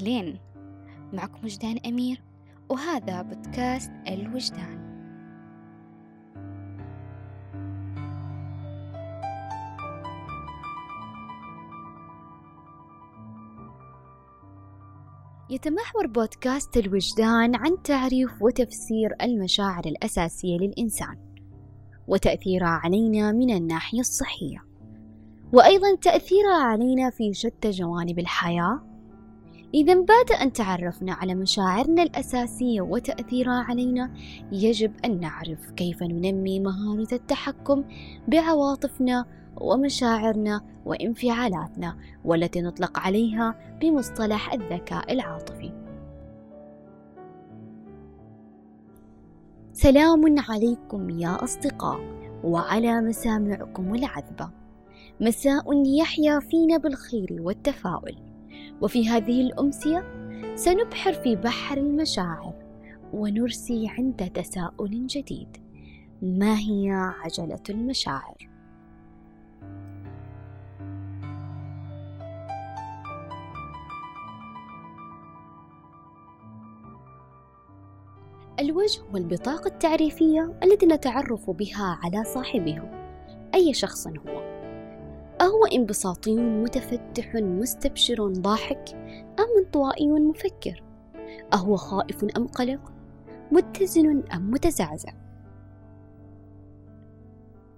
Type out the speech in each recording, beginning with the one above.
أهلين. معكم وجدان أمير وهذا بودكاست الوجدان. يتمحور بودكاست الوجدان عن تعريف وتفسير المشاعر الأساسية للإنسان وتأثيرها علينا من الناحية الصحية. وأيضا تأثيرها علينا في شتى جوانب الحياة إذا بعد أن تعرفنا على مشاعرنا الأساسية وتأثيرها علينا يجب أن نعرف كيف ننمي مهارة التحكم بعواطفنا ومشاعرنا وانفعالاتنا والتي نطلق عليها بمصطلح الذكاء العاطفي. سلام عليكم يا أصدقاء وعلى مسامعكم العذبة. مساء يحيا فينا بالخير والتفاؤل. وفي هذه الأمسية سنبحر في بحر المشاعر ونرسي عند تساؤل جديد. ما هي عجلة المشاعر؟ الوجه هو البطاقة التعريفية التي نتعرف بها على صاحبها أي شخص هو؟ أهو انبساطي متفتح مستبشر ضاحك أم انطوائي مفكر؟ أهو خائف أم قلق؟ متزن أم متزعزع؟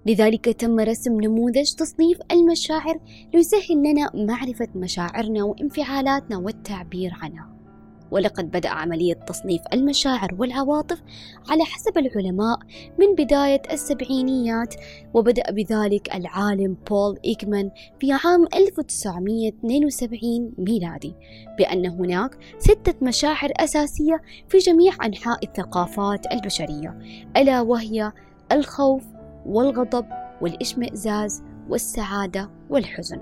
لذلك تم رسم نموذج تصنيف المشاعر ليسهل لنا معرفة مشاعرنا وانفعالاتنا والتعبير عنها. ولقد بدأ عملية تصنيف المشاعر والعواطف على حسب العلماء من بداية السبعينيات وبدأ بذلك العالم بول إيكمان في عام 1972 ميلادي بأن هناك ستة مشاعر أساسية في جميع أنحاء الثقافات البشرية ألا وهي الخوف والغضب والإشمئزاز والسعادة والحزن.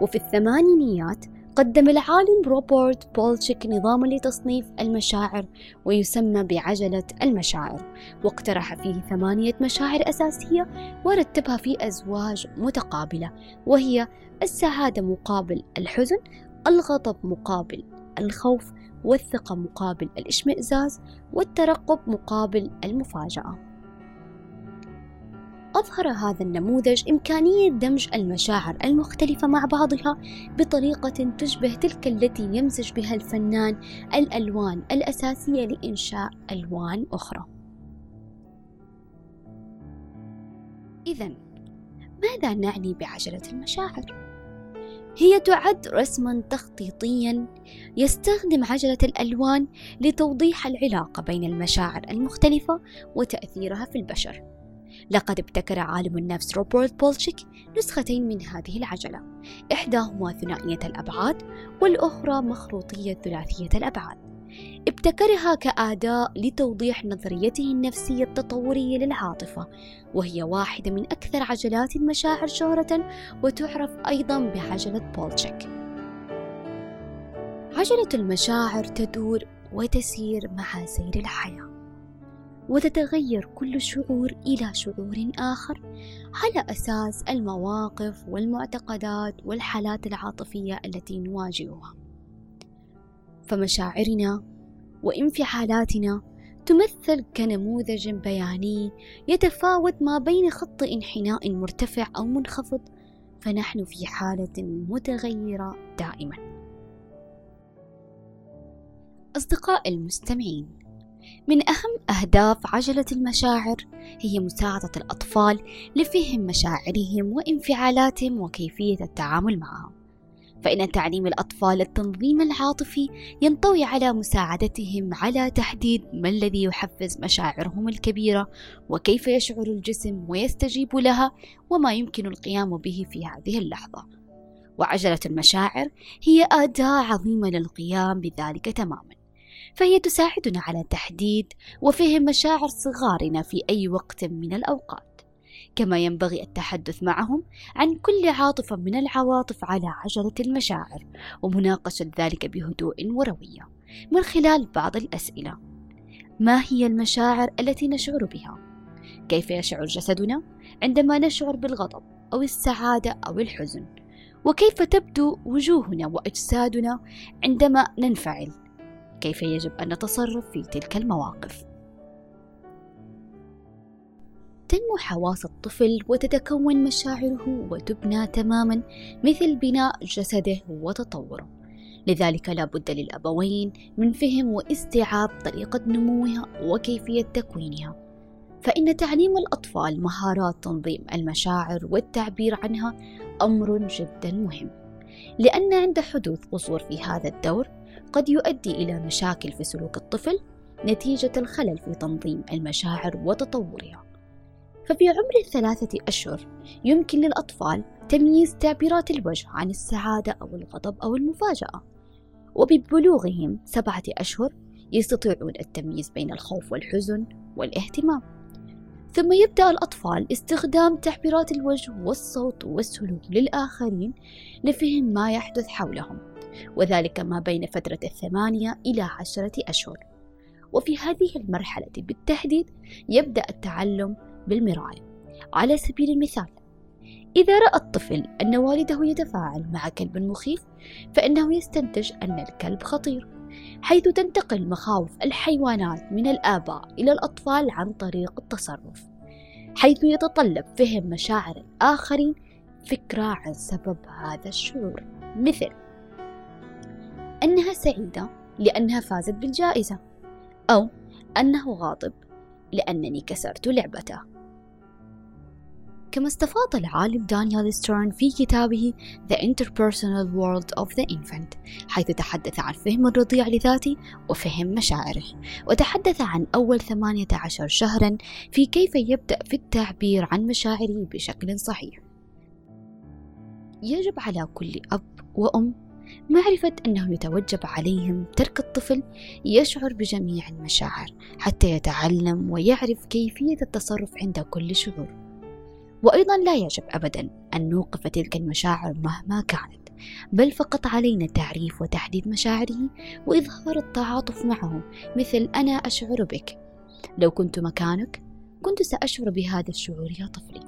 وفي الثمانينيات قدم العالم روبرت بولتشيك نظاما لتصنيف المشاعر ويسمى بعجلة المشاعر. واقترح فيه ثمانية مشاعر أساسية ورتبها في أزواج متقابلة وهي السعادة مقابل الحزن الغضب مقابل الخوف والثقة مقابل الإشمئزاز والترقب مقابل المفاجأة. أظهر هذا النموذج إمكانية دمج المشاعر المختلفة مع بعضها بطريقة تشبه تلك التي يمزج بها الفنان الألوان الأساسية لإنشاء ألوان أخرى. إذا ماذا نعني بعجلة المشاعر؟ هي تعد رسما تخطيطيا يستخدم عجلة الألوان لتوضيح العلاقة بين المشاعر المختلفة وتأثيرها في البشر لقد ابتكر عالم النفس روبرت بولشيك نسختين من هذه العجلة. إحداهما ثنائية الأبعاد والأخرى مخروطية ثلاثية الأبعاد. ابتكرها كأداة لتوضيح نظريته النفسية التطورية للعاطفة وهي واحدة من أكثر عجلات المشاعر شهرة وتعرف أيضا بعجلة بولشيك. عجلة المشاعر تدور وتسير مع سير الحياة. وتتغير كل شعور إلى شعور آخر. على أساس المواقف والمعتقدات والحالات العاطفية التي نواجهها. فمشاعرنا وانفعالاتنا تمثل كنموذج بياني يتفاوت ما بين خط انحناء مرتفع أو منخفض فنحن في حالة متغيرة دائما. أصدقاء المستمعين من أهم أهداف عجلة المشاعر هي مساعدة الأطفال لفهم مشاعرهم وانفعالاتهم وكيفية التعامل معها. فإن تعليم الأطفال التنظيم العاطفي ينطوي على مساعدتهم على تحديد ما الذي يحفز مشاعرهم الكبيرة وكيف يشعر الجسم ويستجيب لها وما يمكن القيام به في هذه اللحظة. وعجلة المشاعر هي أداة عظيمة للقيام بذلك تماما. فهي تساعدنا على تحديد وفهم مشاعر صغارنا في أي وقت من الأوقات كما ينبغي التحدث معهم عن كل عاطفة من العواطف على عجلة المشاعر ومناقشة ذلك بهدوء وروية من خلال بعض الأسئلة ما هي المشاعر التي نشعر بها؟ كيف يشعر جسدنا عندما نشعر بالغضب أو السعادة أو الحزن؟ وكيف تبدو وجوهنا وأجسادنا عندما ننفعل كيف يجب أن نتصرف في تلك المواقف؟ تنمو حواس الطفل وتتكون مشاعره وتبنى تماما مثل بناء جسده وتطوره. لذلك لا بد للأبوين من فهم واستيعاب طريقة نموها وكيفية تكوينها. فإن تعليم الأطفال مهارات تنظيم المشاعر والتعبير عنها أمر جدا مهم لأن عند حدوث قصور في هذا الدور قد يؤدي إلى مشاكل في سلوك الطفل نتيجة الخلل في تنظيم المشاعر وتطورها. ففي عمر الثلاثة أشهر يمكن للأطفال تمييز تعبيرات الوجه عن السعادة أو الغضب أو المفاجأة وببلوغهم سبعة أشهر يستطيعون التمييز بين الخوف والحزن والاهتمام. ثم يبدأ الأطفال استخدام تعبيرات الوجه والصوت والسلوك للآخرين لفهم ما يحدث حولهم. وذلك ما بين فترة الثمانية إلى عشرة أشهر. وفي هذه المرحلة بالتحديد يبدأ التعلم بالمراية على سبيل المثال إذا رأى الطفل أن والده يتفاعل مع كلب مخيف فإنه يستنتج أن الكلب خطير حيث تنتقل مخاوف الحيوانات من الآباء إلى الأطفال عن طريق التصرف حيث يتطلب فهم مشاعر الآخرين فكرة عن سبب هذا الشعور. مثل أنها سعيدة لأنها فازت بالجائزة أو أنه غاضب لأنني كسرت لعبته. كما استفاض العالم دانيال ستيرن في كتابه The Interpersonal World of the Infant حيث تحدث عن فهم الرضيع لذاته وفهم مشاعره وتحدث عن أول 18 شهرا في كيف يبدأ في التعبير عن مشاعره بشكل صحيح. يجب على كل أب وأم معرفة أنه يتوجب عليهم ترك الطفل يشعر بجميع المشاعر حتى يتعلم ويعرف كيفية التصرف عند كل شعور. وأيضا لا يجب أبدا أن نوقف تلك المشاعر مهما كانت بل فقط علينا تعريف وتحديد مشاعره وإظهار التعاطف معه مثل أنا أشعر بك. لو كنت مكانك كنت سأشعر بهذا الشعور يا طفلي.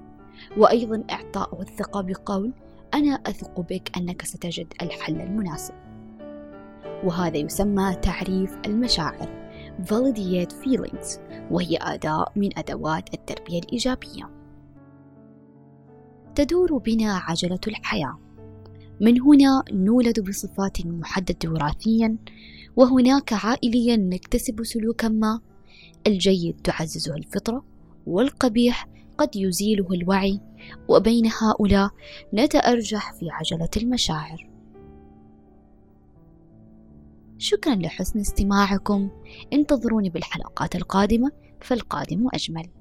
وأيضا إعطاء الثقة بقول أنا أثق بك أنك ستجد الحل المناسب. وهذا يسمى تعريف المشاعر Validate Feelings وهي أداة من أدوات التربية الإيجابية. تدور بنا عجلة الحياة. من هنا نولد بصفات محددة وراثيا وهناك عائليا نكتسب سلوكا ما. الجيد تعززه الفطرة والقبيح قد يزيله الوعي وبين هؤلاء نتأرجح في عجلة المشاعر. شكرا لحسن استماعكم. انتظروني بالحلقات القادمة فالقادم أجمل.